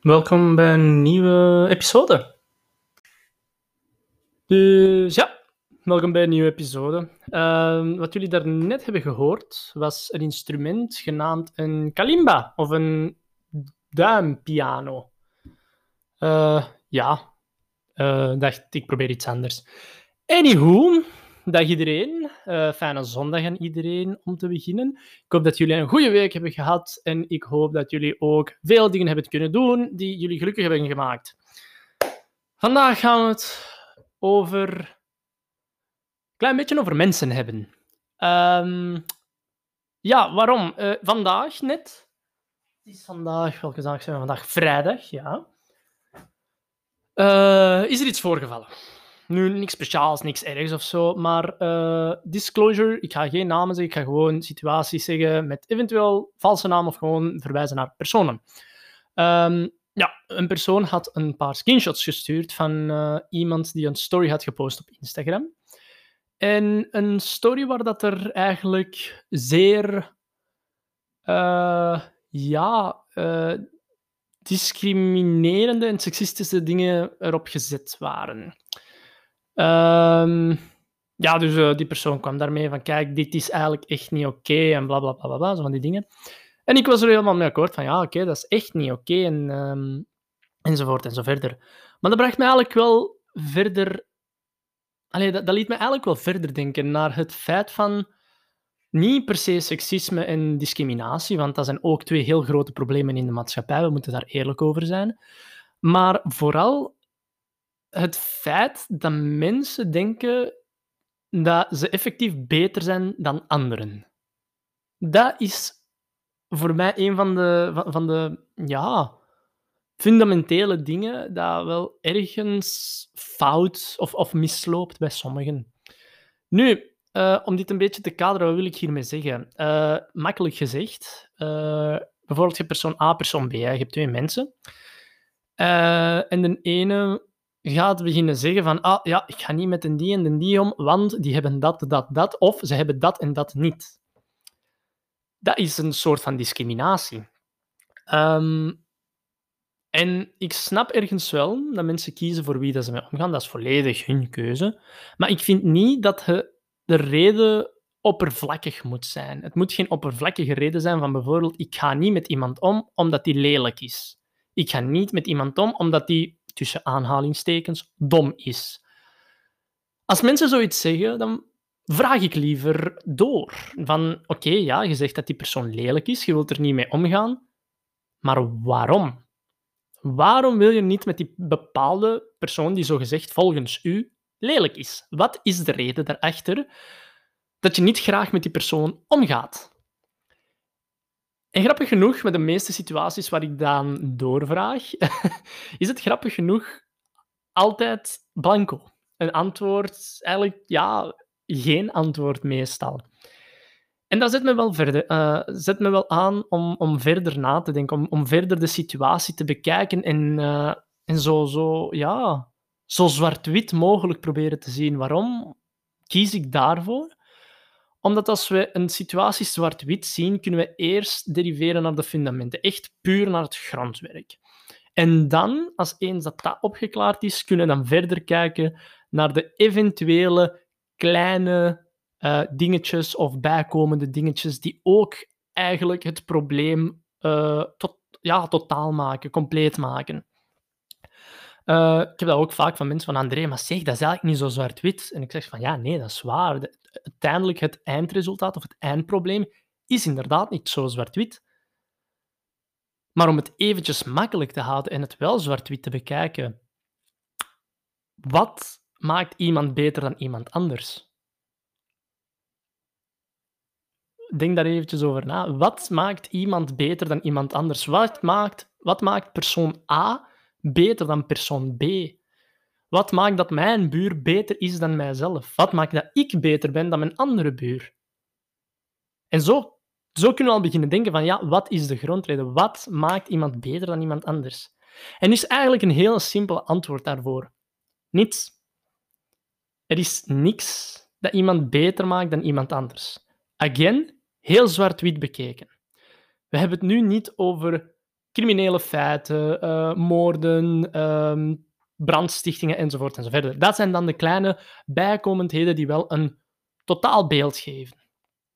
Welkom bij een nieuwe episode. Dus ja, welkom bij een nieuwe episode. Ehm, wat jullie daarnet hebben gehoord was een instrument genaamd een kalimba of een duimpiano. Uh, ja, uh, dacht ik probeer iets anders. Anywho, dag iedereen. Uh, fijne zondag aan iedereen om te beginnen. Ik hoop dat jullie een goede week hebben gehad en ik hoop dat jullie ook veel dingen hebben kunnen doen die jullie gelukkig hebben gemaakt. Vandaag gaan we het over een klein beetje over mensen hebben. Um, ja, waarom? Uh, vandaag net. Het is vandaag, welke dag zijn we vandaag? Vrijdag, ja. Uh, is er iets voorgevallen? Nu, niks speciaals, niks ergs of zo, maar uh, disclosure, ik ga geen namen zeggen, ik ga gewoon situaties zeggen met eventueel valse namen of gewoon verwijzen naar personen. Um, ja, een persoon had een paar screenshots gestuurd van uh, iemand die een story had gepost op Instagram. En een story waar dat er eigenlijk zeer, uh, ja, discriminerende en seksistische dingen erop gezet waren. Um, ja, dus uh, die persoon kwam daarmee van, kijk, dit is eigenlijk echt niet oké en bla, bla, bla, bla, zo van die dingen. En ik was er helemaal mee akkoord van, ja, oké, dat is echt niet oké en, um, enzovoort en zo verder. Maar dat bracht mij eigenlijk wel verder... Allee, dat, dat liet me eigenlijk wel verder denken naar het feit van niet per se seksisme en discriminatie, want dat zijn ook twee heel grote problemen in de maatschappij. We moeten daar eerlijk over zijn. Maar vooral het feit dat mensen denken dat ze effectief beter zijn dan anderen. Dat is voor mij een van de, van de ja, fundamentele dingen dat wel ergens fout of, of misloopt bij sommigen. Nu, uh, om dit een beetje te kaderen, wat wil ik hiermee zeggen? Uh, makkelijk gezegd, uh, bijvoorbeeld je persoon A, persoon B. Je hebt twee mensen. en de ene gaat beginnen zeggen van, ah ja, ik ga niet met een die en een die om, want die hebben dat, dat, dat, of ze hebben dat en dat niet. Dat is een soort van discriminatie. Um, en ik snap ergens wel dat mensen kiezen voor wie dat ze mee omgaan. Dat is volledig hun keuze. Maar ik vind niet dat de reden oppervlakkig moet zijn. Het moet geen oppervlakkige reden zijn van bijvoorbeeld, ik ga niet met iemand om omdat die lelijk is. Ik ga niet met iemand om omdat die tussen aanhalingstekens, dom is. Als mensen zoiets zeggen, dan vraag ik liever door. Van, oké, ja, je zegt dat die persoon lelijk is, je wilt er niet mee omgaan, maar waarom? Waarom wil je niet met die bepaalde persoon die zogezegd volgens u lelijk is? Wat is de reden daarachter dat je niet graag met die persoon omgaat? En grappig genoeg, met de meeste situaties waar ik dan doorvraag, is het grappig genoeg altijd blanco. Een antwoord, eigenlijk ja, geen antwoord meestal. En dat zet me wel, verder, uh, zet me wel aan om, om verder na te denken, om, om verder de situatie te bekijken en, uh, en zo, zo, ja, zo zwart-wit mogelijk proberen te zien. Waarom kies ik daarvoor? Omdat als we een situatie zwart-wit zien, kunnen we eerst deriveren naar de fundamenten. Echt puur naar het grondwerk. En dan, als eens dat, dat opgeklaard is, kunnen we dan verder kijken naar de eventuele kleine uh, dingetjes of bijkomende dingetjes die ook eigenlijk het probleem uh, tot, ja, totaal maken, compleet maken. Uh, ik heb dat ook vaak van mensen van André, maar zeg, dat is eigenlijk niet zo zwart-wit. En ik zeg van ja, nee, dat is waar. Uiteindelijk het eindresultaat of het eindprobleem is inderdaad niet zo zwart-wit. Maar om het eventjes makkelijk te houden en het wel zwart-wit te bekijken, wat maakt iemand beter dan iemand anders? Denk daar eventjes over na. Wat maakt iemand beter dan iemand anders? Wat maakt, wat maakt persoon A beter dan persoon B? Wat maakt dat mijn buur beter is dan mijzelf? Wat maakt dat ik beter ben dan mijn andere buur? En zo, zo kunnen we al beginnen denken van, ja, wat is de grondreden? Wat maakt iemand beter dan iemand anders? En is eigenlijk een heel simpel antwoord daarvoor. Niets. Er is niks dat iemand beter maakt dan iemand anders. Again, heel zwart-wit bekeken. We hebben het nu niet over criminele feiten, uh, moorden, um, brandstichtingen enzovoort enzovoort. Dat zijn dan de kleine bijkomendheden die wel een totaal beeld geven.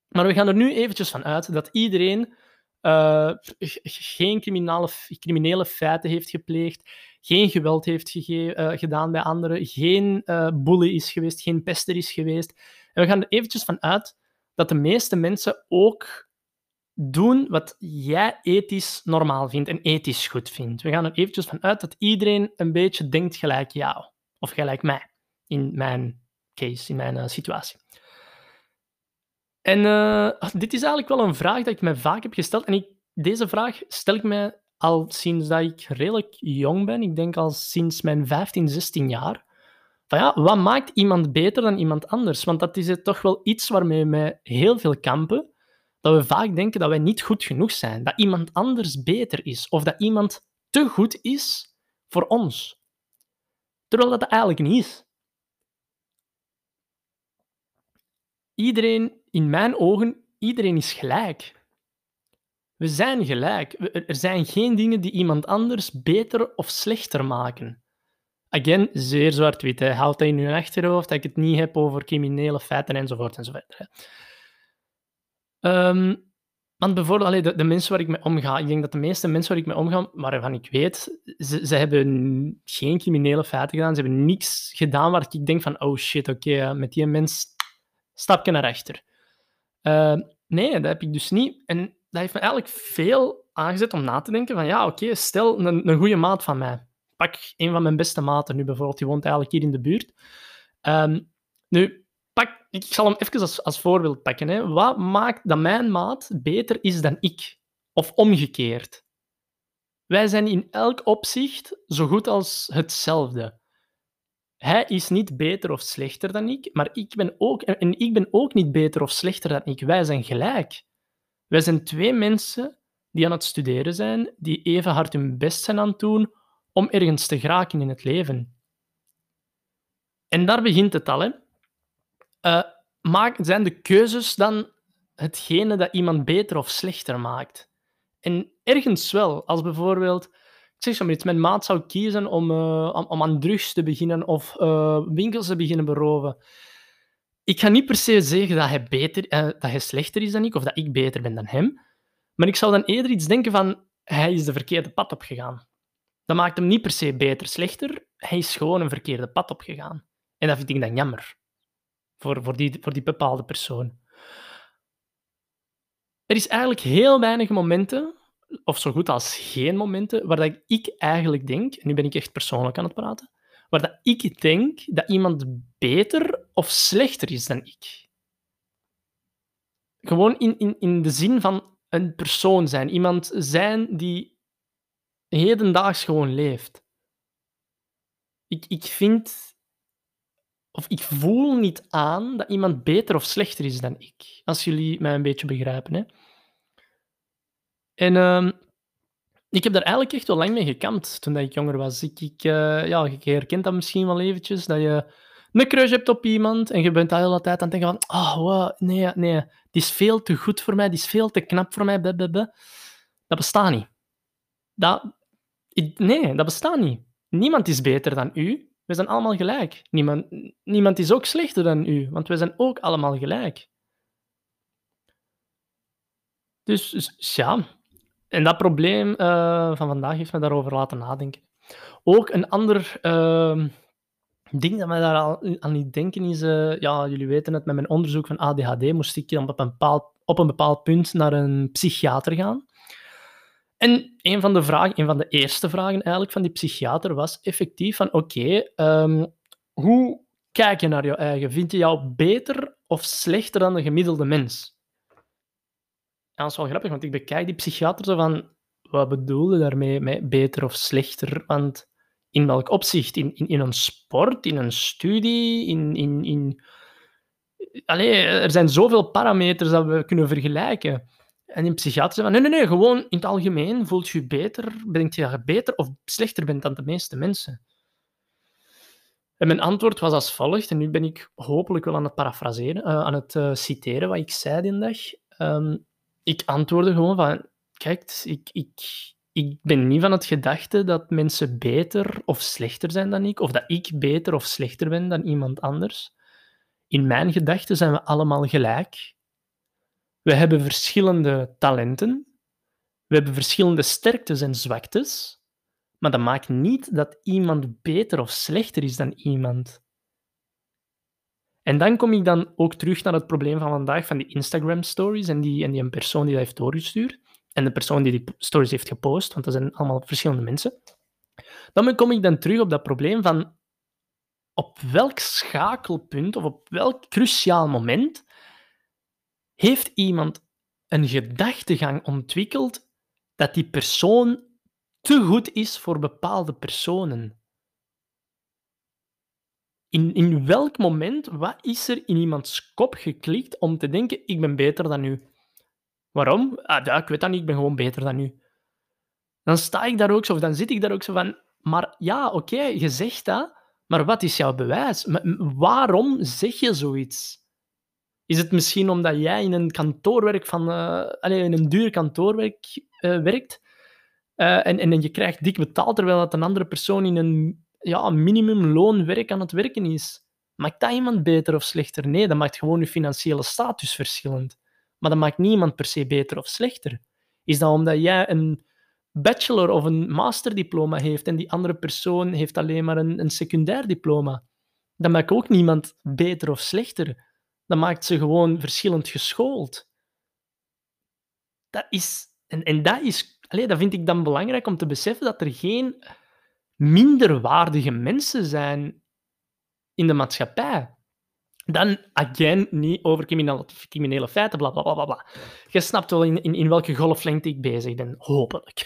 Maar we gaan er nu eventjes van uit dat iedereen uh, geen criminele, criminele feiten heeft gepleegd, geen geweld heeft uh, gedaan bij anderen, geen uh, bully is geweest, geen pester is geweest. En we gaan er eventjes van uit dat de meeste mensen ook doen wat jij ethisch normaal vindt en ethisch goed vindt. We gaan er eventjes van uit dat iedereen een beetje denkt gelijk jou, of gelijk mij, in mijn case, in mijn situatie. En uh, dit is eigenlijk wel een vraag dat ik mij vaak heb gesteld. En ik, deze vraag stel ik mij al sinds dat ik redelijk jong ben. Ik denk al sinds mijn 15, 16 jaar. Van ja, wat maakt iemand beter dan iemand anders? Want dat is toch wel iets waarmee wij heel veel kampen. Dat we vaak denken dat wij niet goed genoeg zijn. Dat iemand anders beter is. Of dat iemand te goed is voor ons. Terwijl dat eigenlijk niet is. Iedereen in mijn ogen, iedereen is gelijk. We zijn gelijk. Er zijn geen dingen die iemand anders beter of slechter maken. Again, zeer zwart-wit. Houd dat in je achterhoofd dat ik het niet heb over criminele feiten enzovoort enzovoort. Um, want bijvoorbeeld, allee, de, mensen waar ik mee omga, ik denk dat de meeste mensen waar ik mee omga, waarvan ik weet, ze, ze hebben geen criminele feiten gedaan, ze hebben niks gedaan waar ik denk van, oh shit, oké, met die mens stapje naar achter. Uh, nee, dat heb ik dus niet. En dat heeft me eigenlijk veel aangezet om na te denken van ja, oké, stel een, een goede maat van mij. Pak een van mijn beste maten nu bijvoorbeeld, die woont eigenlijk hier in de buurt. Um, nu, pak, ik zal hem even als, als voorbeeld pakken. Hè. Wat maakt dat mijn maat beter is dan ik? Of omgekeerd? Wij zijn in elk opzicht zo goed als hetzelfde. Hij is niet beter of slechter dan ik, maar ik ben ook, en ik ben ook niet beter of slechter dan ik. Wij zijn gelijk. Wij zijn twee mensen die aan het studeren zijn, die even hard hun best zijn aan het doen om ergens te geraken in het leven. En daar begint het al. Hè. Maak, zijn de keuzes dan hetgene dat iemand beter of slechter maakt? En ergens wel, als bijvoorbeeld zeg maar iets, mijn maat zou kiezen om, uh, om, aan drugs te beginnen of uh, winkels te beginnen beroven. Ik ga niet per se zeggen dat hij, beter, dat hij slechter is dan ik of dat ik beter ben dan hem. Maar ik zou dan eerder iets denken van hij is de verkeerde pad opgegaan. Dat maakt hem niet per se beter, slechter. Hij is gewoon een verkeerde pad opgegaan. En dat vind ik dan jammer. Voor, voor, die, voor die bepaalde persoon. Er is eigenlijk heel weinig momenten of zo goed als geen momenten waar dat ik eigenlijk denk, en nu ben ik echt persoonlijk aan het praten, waar dat ik denk dat iemand beter of slechter is dan ik. Gewoon in, in, in de zin van een persoon zijn. Iemand zijn die hedendaags gewoon leeft. Ik, ik vind of ik voel niet aan dat iemand beter of slechter is dan ik. Als jullie mij een beetje begrijpen. Hè? En uh, ik heb daar eigenlijk echt wel lang mee gekampt toen ik jonger was. Ik, ik, uh, ja, je herkent dat misschien wel eventjes, dat je een crush hebt op iemand en je bent de hele tijd aan het denken van oh, nee, nee, die is veel te goed voor mij, die is veel te knap voor mij. Dat bestaat niet. Dat, nee, dat bestaat niet. Niemand is beter dan u. We zijn allemaal gelijk. Niemand, niemand is ook slechter dan u, want we zijn ook allemaal gelijk. Dus, ja, en dat probleem uh, van vandaag heeft me daarover laten nadenken. Ook een ander uh, ding dat mij daar aan, niet denken is, uh, ja, jullie weten het, met mijn onderzoek van ADHD moest ik op een bepaald, op een bepaald punt naar een psychiater gaan. En een van de vragen, een van de eerste vragen eigenlijk van die psychiater was effectief van oké, ehm, hoe kijk je naar je eigen? Vind je jou beter of slechter dan de gemiddelde mens? Ja, dat is wel grappig, want ik bekijk die psychiater zo van, wat bedoelde daarmee met beter of slechter? Want in welk opzicht? In, in, in een sport, in een studie, in... in, in... Allee, er zijn zoveel parameters dat we kunnen vergelijken. En in psychiater van, nee, nee, nee, gewoon in het algemeen voelt je beter, denkt je dat je beter of slechter bent dan de meeste mensen. En mijn antwoord was als volgt, en nu ben ik hopelijk wel aan het parafraseren, uh, aan het uh, citeren wat ik zei die dag. Um, ik antwoordde gewoon van, kijk, ik, ik, ik ben niet van het gedachte dat mensen beter of slechter zijn dan ik, of dat ik beter of slechter ben dan iemand anders. In mijn gedachten zijn we allemaal gelijk. We hebben verschillende talenten. We hebben verschillende sterktes en zwaktes. Maar dat maakt niet dat iemand beter of slechter is dan iemand. En dan kom ik dan ook terug naar het probleem van vandaag van die Instagram stories en die, en die persoon die dat heeft doorgestuurd en de persoon die die stories heeft gepost, want dat zijn allemaal verschillende mensen. Dan kom ik dan terug op dat probleem van op welk schakelpunt of op welk cruciaal moment heeft iemand een gedachtegang ontwikkeld dat die persoon te goed is voor bepaalde personen. In, in welk moment, wat is er in iemands kop geklikt om te denken, ik ben beter dan u? Waarom? Ah, ja, ik weet dat niet, ik ben gewoon beter dan u. Dan sta ik daar ook zo, of dan zit ik daar ook zo van, maar ja, oké, je zegt dat, maar wat is jouw bewijs? waarom zeg je zoiets? Is het misschien omdat jij in een kantoorwerk van, uh, allez, in een duur kantoorwerk uh, werkt uh, en, en je krijgt dik betaald terwijl dat een andere persoon in een ja, minimumloonwerk aan het werken is? Maakt dat iemand beter of slechter? Nee, dat maakt gewoon je financiële status verschillend. Maar dat maakt niemand per se beter of slechter. Is dat omdat jij een bachelor of een masterdiploma heeft en die andere persoon heeft alleen maar een, een secundair diploma? Dat maakt ook niemand beter of slechter. Dat maakt ze gewoon verschillend geschoold. Dat is, en, en dat, is, allez, dat vind ik dan belangrijk om te beseffen dat er geen minderwaardige mensen zijn in de maatschappij. Dan, again, niet over criminele, criminele feiten, bla, bla, bla, bla. Je snapt wel in, in, in welke golflengte ik bezig ben, hopelijk.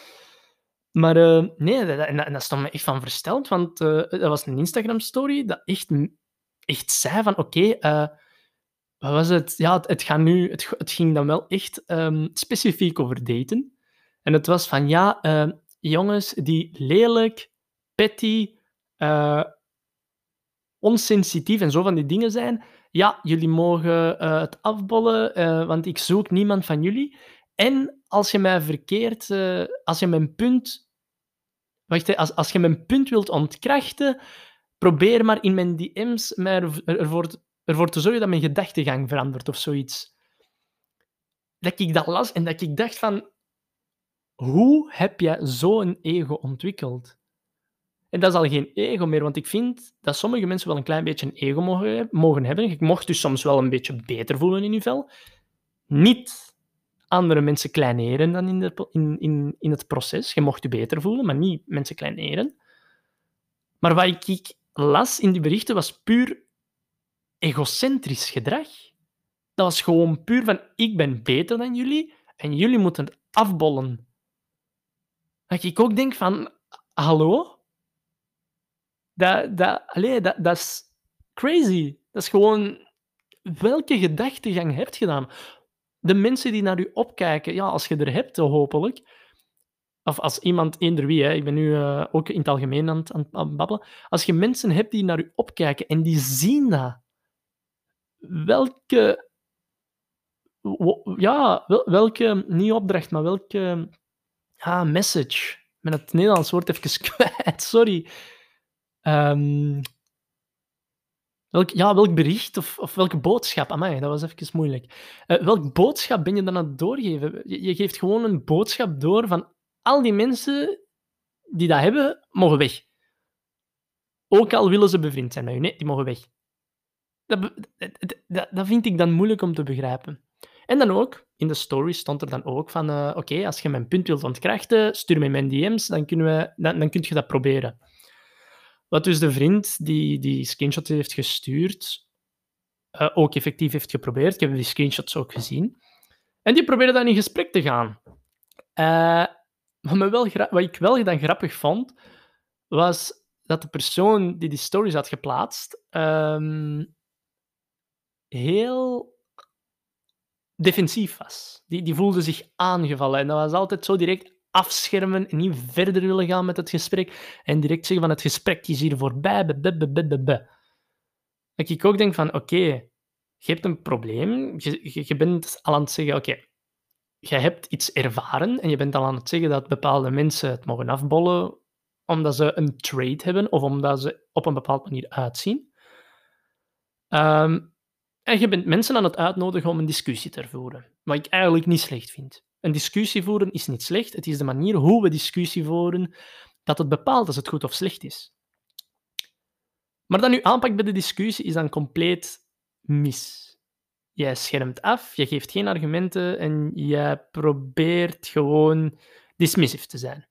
maar uh, nee, dat, en, dat, stond me echt van versteld, want uh, dat was een Instagram-story dat echt, echt zei van, oké, eh, wat was het? Ja, het, gaat nu, het, het ging dan wel echt um, specifiek over daten. En het was van, ja, jongens die lelijk, petty, onsensitief en zo van die dingen zijn, ja, jullie mogen het afbollen, want ik zoek niemand van jullie. En als je mij verkeerd, als je mijn punt, wacht, als, als je mijn punt wilt ontkrachten, probeer maar in mijn DM's mij ervoor, ervoor te zorgen dat mijn gedachtegang verandert of zoiets. Dat ik dat las en dat ik dacht van, hoe heb je zo'n ego ontwikkeld? En dat is al geen ego meer, want ik vind dat sommige mensen wel een klein beetje een ego mogen, mogen hebben. Je mocht dus soms wel een beetje beter voelen in je vel. Niet andere mensen kleineren dan in, de, in, in het proces. Je mocht je beter voelen, maar niet mensen kleineren. Maar wat ik, ik las in die berichten was puur egocentrisch gedrag. Dat was gewoon puur van, ik ben beter dan jullie en jullie moeten het afbollen. Dat ik ook denk van, hallo? Dat, dat, allee, dat, dat is crazy. Dat is gewoon... Welke gedachtegang heb je gedaan? De mensen die naar u opkijken, ja, als je er hebt, hopelijk, of als iemand, eender wie, hè, ik ben nu uh, ook in het algemeen aan het, aan babbelen, als je mensen hebt die naar u opkijken en die zien dat, welke, ja, welke, niet opdracht, maar welke ah, message, met het Nederlands woord even kwijt, sorry, Um, welk, ja, welk bericht of, of welke boodschap? Amai, dat was even moeilijk. Uh, welk boodschap ben je dan aan het doorgeven? Je, je, geeft gewoon een boodschap door van al die mensen die dat hebben, mogen weg. Ook al willen ze bevriend zijn met je. Nee, die mogen weg. Dat, dat, dat vind ik dan moeilijk om te begrijpen. En dan ook, in de story stond er dan ook van, uh, oké, als je mijn punt wilt ontkrachten, stuur me mijn DM's, dan, kunnen dan, dan kun je dat proberen. Wat dus de vriend die die screenshot heeft gestuurd, uh, ook effectief heeft geprobeerd. Ik heb die screenshots ook gezien. En die probeerde dan in gesprek te gaan. Uh, wat, wel wat ik wel dan grappig vond, was dat de persoon die die stories had geplaatst, um, heel defensief was. Die, die voelde zich aangevallen. En dat was altijd zo direct afschermen en niet verder willen gaan met het gesprek en direct zeggen van het gesprek is hier voorbij. Dat ik ook denk van, oké, je hebt een probleem, je, je, bent al aan het zeggen, oké, jij hebt iets ervaren en je bent al aan het zeggen dat bepaalde mensen het mogen afbollen omdat ze een trade hebben of omdat ze op een bepaalde manier uitzien. Ehm, en je bent mensen aan het uitnodigen om een discussie te voeren, wat ik eigenlijk niet slecht vind. Een discussie voeren is niet slecht, het is de manier hoe we discussie voeren dat het bepaalt als het goed of slecht is. Maar dan uw aanpak bij de discussie is dan compleet mis. Jij schermt af, je geeft geen argumenten en je probeert gewoon dismissief te zijn.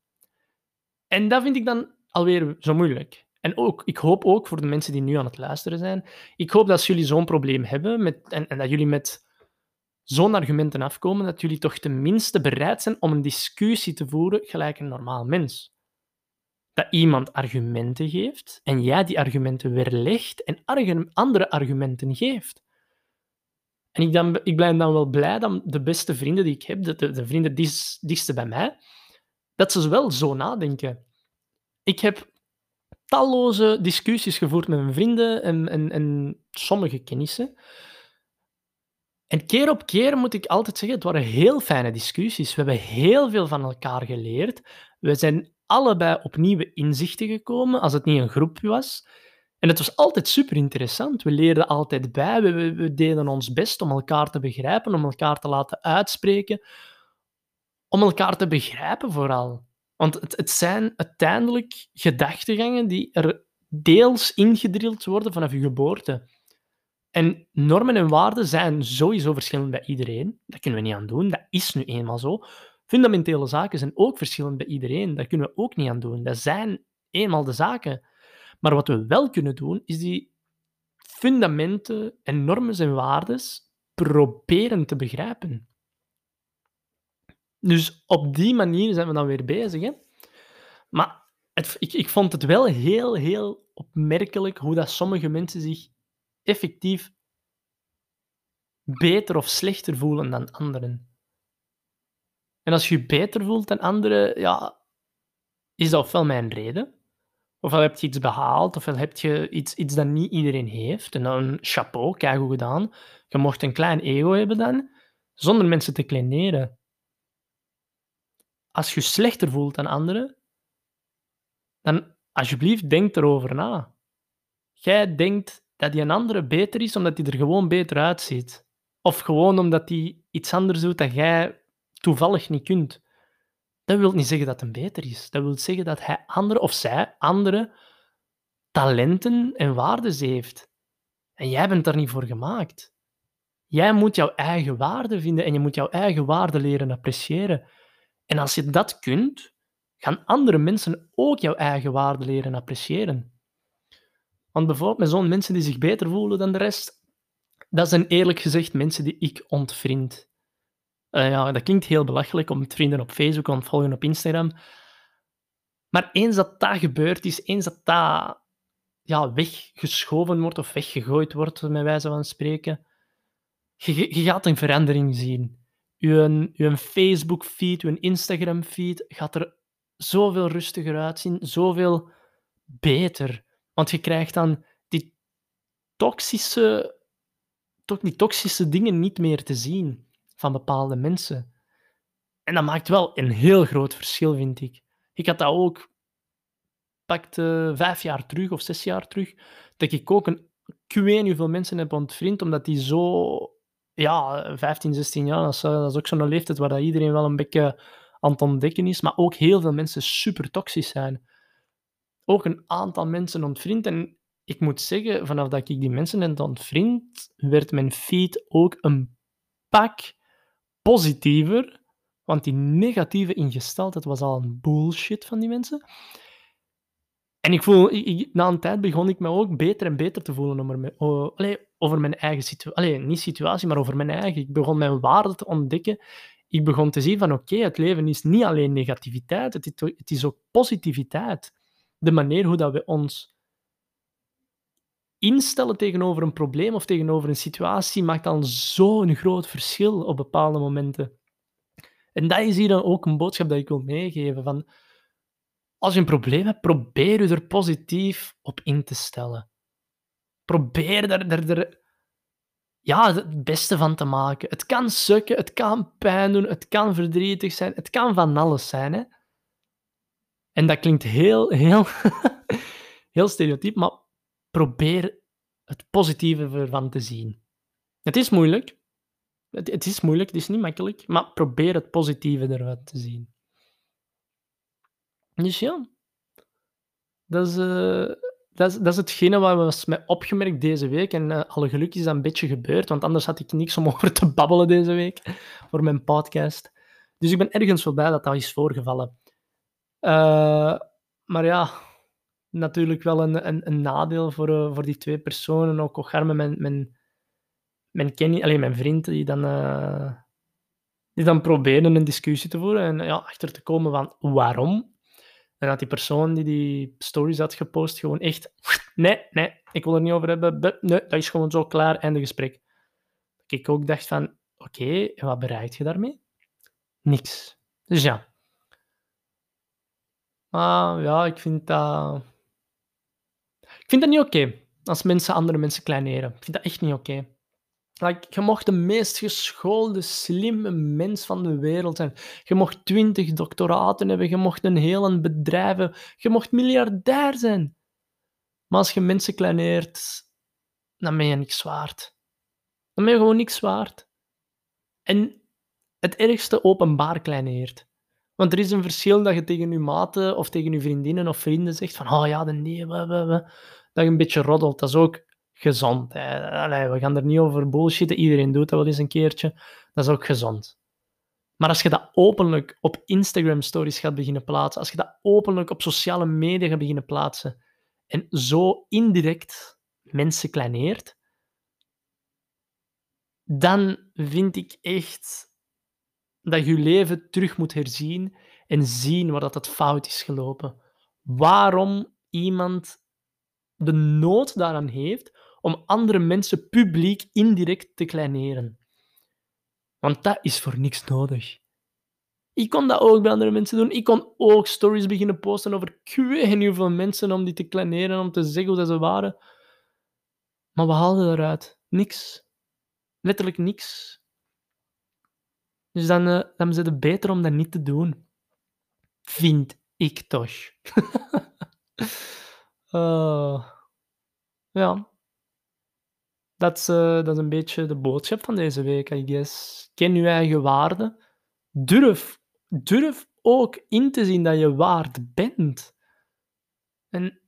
En dat vind ik dan alweer zo moeilijk. En ook, ik hoop ook voor de mensen die nu aan het luisteren zijn, ik hoop dat jullie zo'n probleem hebben met, en, en dat jullie met zo'n argumenten afkomen, dat jullie toch tenminste bereid zijn om een discussie te voeren gelijk een normaal mens. Dat iemand argumenten geeft en jij die argumenten weerlegt en andere argumenten geeft. En ik, ik ben dan wel blij dat de beste vrienden die ik heb, de, de, de vrienden dichtste bij mij, dat ze wel zo nadenken. Ik heb talloze discussies gevoerd met mijn vrienden en, en, en sommige kennissen. En keer op keer moet ik altijd zeggen, het waren heel fijne discussies. We hebben heel veel van elkaar geleerd. We zijn allebei op nieuwe inzichten gekomen, als het niet een groep was. En het was altijd super interessant. We leerden altijd bij. We, we, deden ons best om elkaar te begrijpen, om elkaar te laten uitspreken. Om elkaar te begrijpen vooral. Want het, het zijn uiteindelijk gedachtegangen die er deels ingedrild worden vanaf je geboorte. En normen en waarden zijn sowieso verschillend bij iedereen. Dat kunnen we niet aan doen. Dat is nu eenmaal zo. Fundamentele zaken zijn ook verschillend bij iedereen. Dat kunnen we ook niet aan doen. Dat zijn eenmaal de zaken. Maar wat we wel kunnen doen, is die fundamenten en normen en waarden proberen te begrijpen. Dus op die manier zijn we dan weer bezig. Hè? Maar het, ik, ik vond het wel heel, heel opmerkelijk hoe dat sommige mensen zich effectief beter of slechter voelen dan anderen. En als je je beter voelt dan anderen, ja, is dat ofwel mijn reden, ofwel heb je iets behaald, ofwel heb je iets, iets dat niet iedereen heeft. En dan chapeau, kijk hoe gedaan. Je mocht een klein ego hebben dan, zonder mensen te kleineren. Als je slechter voelt dan anderen, dan alsjeblieft denk erover na. Jij denkt dat die een andere beter is omdat hij er gewoon beter uitziet. Of gewoon omdat hij iets anders doet dat jij toevallig niet kunt. Dat wil niet zeggen dat hem beter is. Dat wil zeggen dat hij andere of zij andere talenten en waarden heeft. En jij bent daar niet voor gemaakt. Jij moet jouw eigen waarde vinden en je moet jouw eigen waarde leren appreciëren. En als je dat kunt, gaan andere mensen ook jouw eigen waarde leren appreciëren. Want bijvoorbeeld met zo'n mensen die zich beter voelen dan de rest, dat zijn eerlijk gezegd mensen die ik ontvriend. Uh, ja, dat klinkt heel belachelijk om vrienden op Facebook te ontvolgen op Instagram. Maar eens dat dat gebeurd is, eens dat dat ja, weggeschoven wordt of weggegooid wordt, met wijze van spreken, je, gaat een verandering zien. Je, je Facebook-feed, je Instagram-feed gaat er zoveel rustiger uitzien, zoveel beter. Want je krijgt dan die toxische, toch die toxische dingen niet meer te zien van bepaalde mensen. En dat maakt wel een heel groot verschil, vind ik. Ik had dat ook, pakte vijf jaar terug of zes jaar terug, dat ik ook een, weet hoeveel mensen heb ontvriend, omdat die zo, ja, 15, 16 jaar, dat is, dat is ook zo'n leeftijd waar dat iedereen wel een beetje aan het ontdekken is, maar ook heel veel mensen super toxisch zijn ook een aantal mensen ontvriend. En ik moet zeggen, vanaf dat ik die mensen heb ontvriend, werd mijn feed ook een pak positiever. Want die negatieve ingesteldheid was al een bullshit van die mensen. En ik voel, na een tijd begon ik me ook beter en beter te voelen over mijn, over mijn eigen situatie. Niet situatie, maar over mijn eigen. Ik begon mijn waarde te ontdekken. Ik begon te zien van oké, het leven is niet alleen negativiteit, het is, het is ook positiviteit de manier hoe dat we ons instellen tegenover een probleem of tegenover een situatie maakt dan zo'n groot verschil op bepaalde momenten. En dat is hier dan ook een boodschap dat ik wil meegeven. Van, als je een probleem hebt, probeer je er positief op in te stellen. Probeer er, ja, het beste van te maken. Het kan sukken, het kan pijn doen, het kan verdrietig zijn, het kan van alles zijn. Hè? En dat klinkt heel, heel, heel stereotyp, maar probeer het positieve ervan te zien. Het is moeilijk. Het, het is moeilijk, het is niet makkelijk, maar probeer het positieve ervan te zien. Dus ja, dat is, uh, dat is, dat is hetgene wat was mij opgemerkt deze week. En uh, alle geluk is dat een beetje gebeurd, want anders had ik niks om over te babbelen deze week voor mijn podcast. Dus ik ben ergens wel blij dat dat is voorgevallen. Uh, maar ja, natuurlijk wel een, een, een nadeel voor, uh, voor die twee personen. Ook Ocharme, mijn, mijn, mijn, Kenny, alleen mijn vriend, die dan, uh, die dan probeerden een discussie te voeren en ja, achter te komen van waarom. En dat die persoon die die stories had gepost gewoon echt... Nee, nee, ik wil er niet over hebben. Nee, dat is gewoon zo klaar, einde gesprek. Dat ik ook dacht van... Oké, okay, wat bereik je daarmee? Niks. Dus ja. Maar ja, ik vind dat... Vind dat niet oké. Als mensen andere mensen kleineren. Ik vind dat echt niet oké. Like, je mocht de meest geschoolde, slimme mens van de wereld zijn. Je mocht twintig doctoraten hebben, je mocht een heel bedrijf hebben, je mocht miljardair zijn. Maar als je mensen kleineert, dan ben je niks waard. Dan ben je gewoon niks waard. En het ergste openbaar kleineert. Want er is een verschil dat je tegen je maten of tegen je vriendinnen of vrienden zegt van oh ja, nee, we, we, we. Dat een beetje roddelt. Dat is ook gezond. Allee, we gaan er niet over bullshitten. Iedereen doet dat wel eens een keertje. Dat is ook gezond. Maar als je dat openlijk op Instagram stories gaat beginnen plaatsen, als je dat openlijk op sociale media gaat beginnen plaatsen en zo indirect mensen kleineert, dan vind ik echt dat je je leven terug moet herzien en zien waar dat het fout is gelopen. Waarom iemand de nood daaraan heeft om andere mensen publiek indirect te kleineren. Want dat is voor niks nodig. Ik kon dat ook bij andere mensen doen. Ik kon ook stories beginnen posten over niet hoeveel mensen om die te kleineren, om te zeggen hoe ze waren. Maar we haalden eruit. Niks. Letterlijk niks. Dus dan, uh, dan is het beter om dat niet te doen. Vind ik toch. uh, ja dat is, uh, dat is een beetje de boodschap van deze week, I guess. Ken je eigen waarde. Durf, durf ook in te zien dat je waard bent. En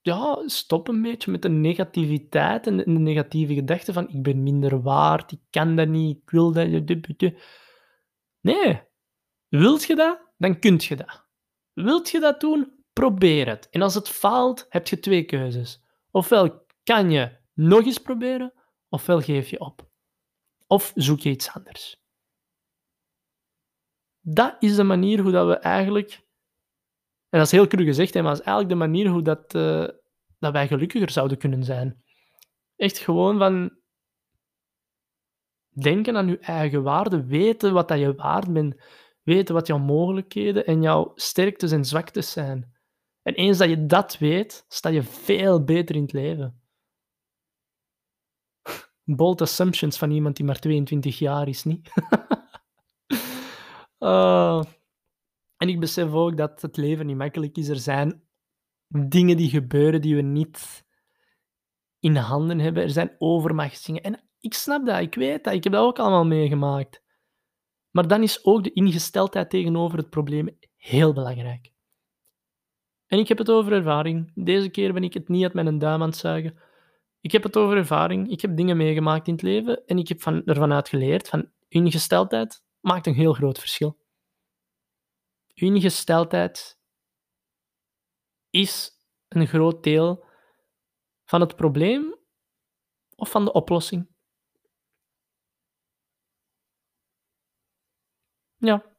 ja, stop een beetje met de negativiteit en de negatieve gedachten van ik ben minder waard, ik kan dat niet, ik wil dat. Nee. Wilt je dat, dan kunt je dat. Wilt je dat doen, probeer het. En als het faalt, heb je twee keuzes. Ofwel kan je nog eens proberen, ofwel geef je op. Of zoek je iets anders. Dat is de manier hoe dat we eigenlijk, en dat is heel cru gezegd, maar dat is eigenlijk de manier hoe dat, uh, dat wij gelukkiger zouden kunnen zijn. Echt gewoon van denken aan je eigen waarde, weten wat dat je waard bent, weten wat jouw mogelijkheden en jouw sterktes en zwaktes zijn. En eens dat je dat weet, sta je veel beter in het leven bold assumptions van iemand die maar 22 jaar is, niet? uh, en ik besef ook dat het leven niet makkelijk is. Er zijn dingen die gebeuren die we niet in handen hebben. Er zijn overmachtsdingen. En ik snap dat, ik weet dat, ik heb dat ook allemaal meegemaakt. Maar dan is ook de ingesteldheid tegenover het probleem heel belangrijk. En ik heb het over ervaring. Deze keer ben ik het niet uit mijn duim aan het zuigen. Ik heb het over ervaring. Ik heb dingen meegemaakt in het leven en ik heb van, ervan uit geleerd van ingesteldheid maakt een heel groot verschil. Ingesteldheid is een groot deel van het probleem of van de oplossing. Ja.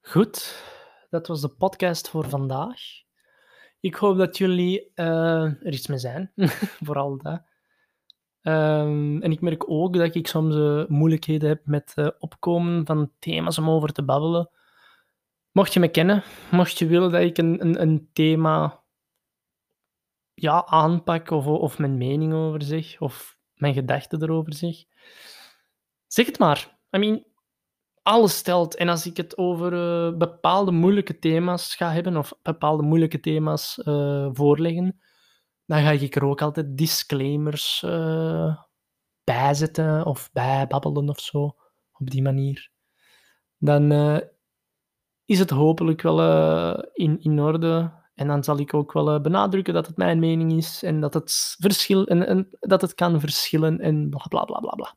Goed, dat was de podcast voor vandaag. Ik hoop dat jullie uh, er iets mee zijn, vooral dat. Um, en ik merk ook dat ik soms uh, moeilijkheden heb met uh, opkomen van thema's om over te babbelen. Mocht je me kennen, mocht je willen dat ik een, een, een thema ja, aanpak of, of mijn mening over zeg, of mijn gedachten erover zeg. Zeg het maar. I mean, alles stelt. En als ik het over uh, bepaalde moeilijke thema's ga hebben, of bepaalde moeilijke thema's uh, voorleggen, dan ga ik er ook altijd disclaimers uh, bij zetten of bij babbelen of zo, op die manier. Dan is het hopelijk wel in, in orde. En dan zal ik ook wel benadrukken dat het mijn mening is en dat het, verschil, en, en dat het kan verschillen en bla bla bla bla bla.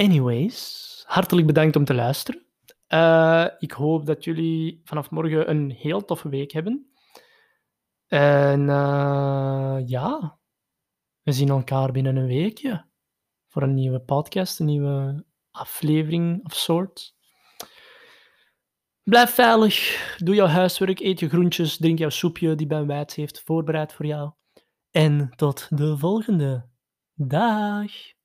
Anyways, hartelijk bedankt om te luisteren. Uh, ik hoop dat jullie vanaf morgen een heel toffe week hebben. En uh, ja, we zien elkaar binnen een weekje voor een nieuwe podcast, een nieuwe aflevering of soort. Blijf veilig, doe jouw huiswerk, eet je groentjes, drink jouw soepje die Ben Wijts heeft voorbereid voor jou. En tot de volgende. Dag!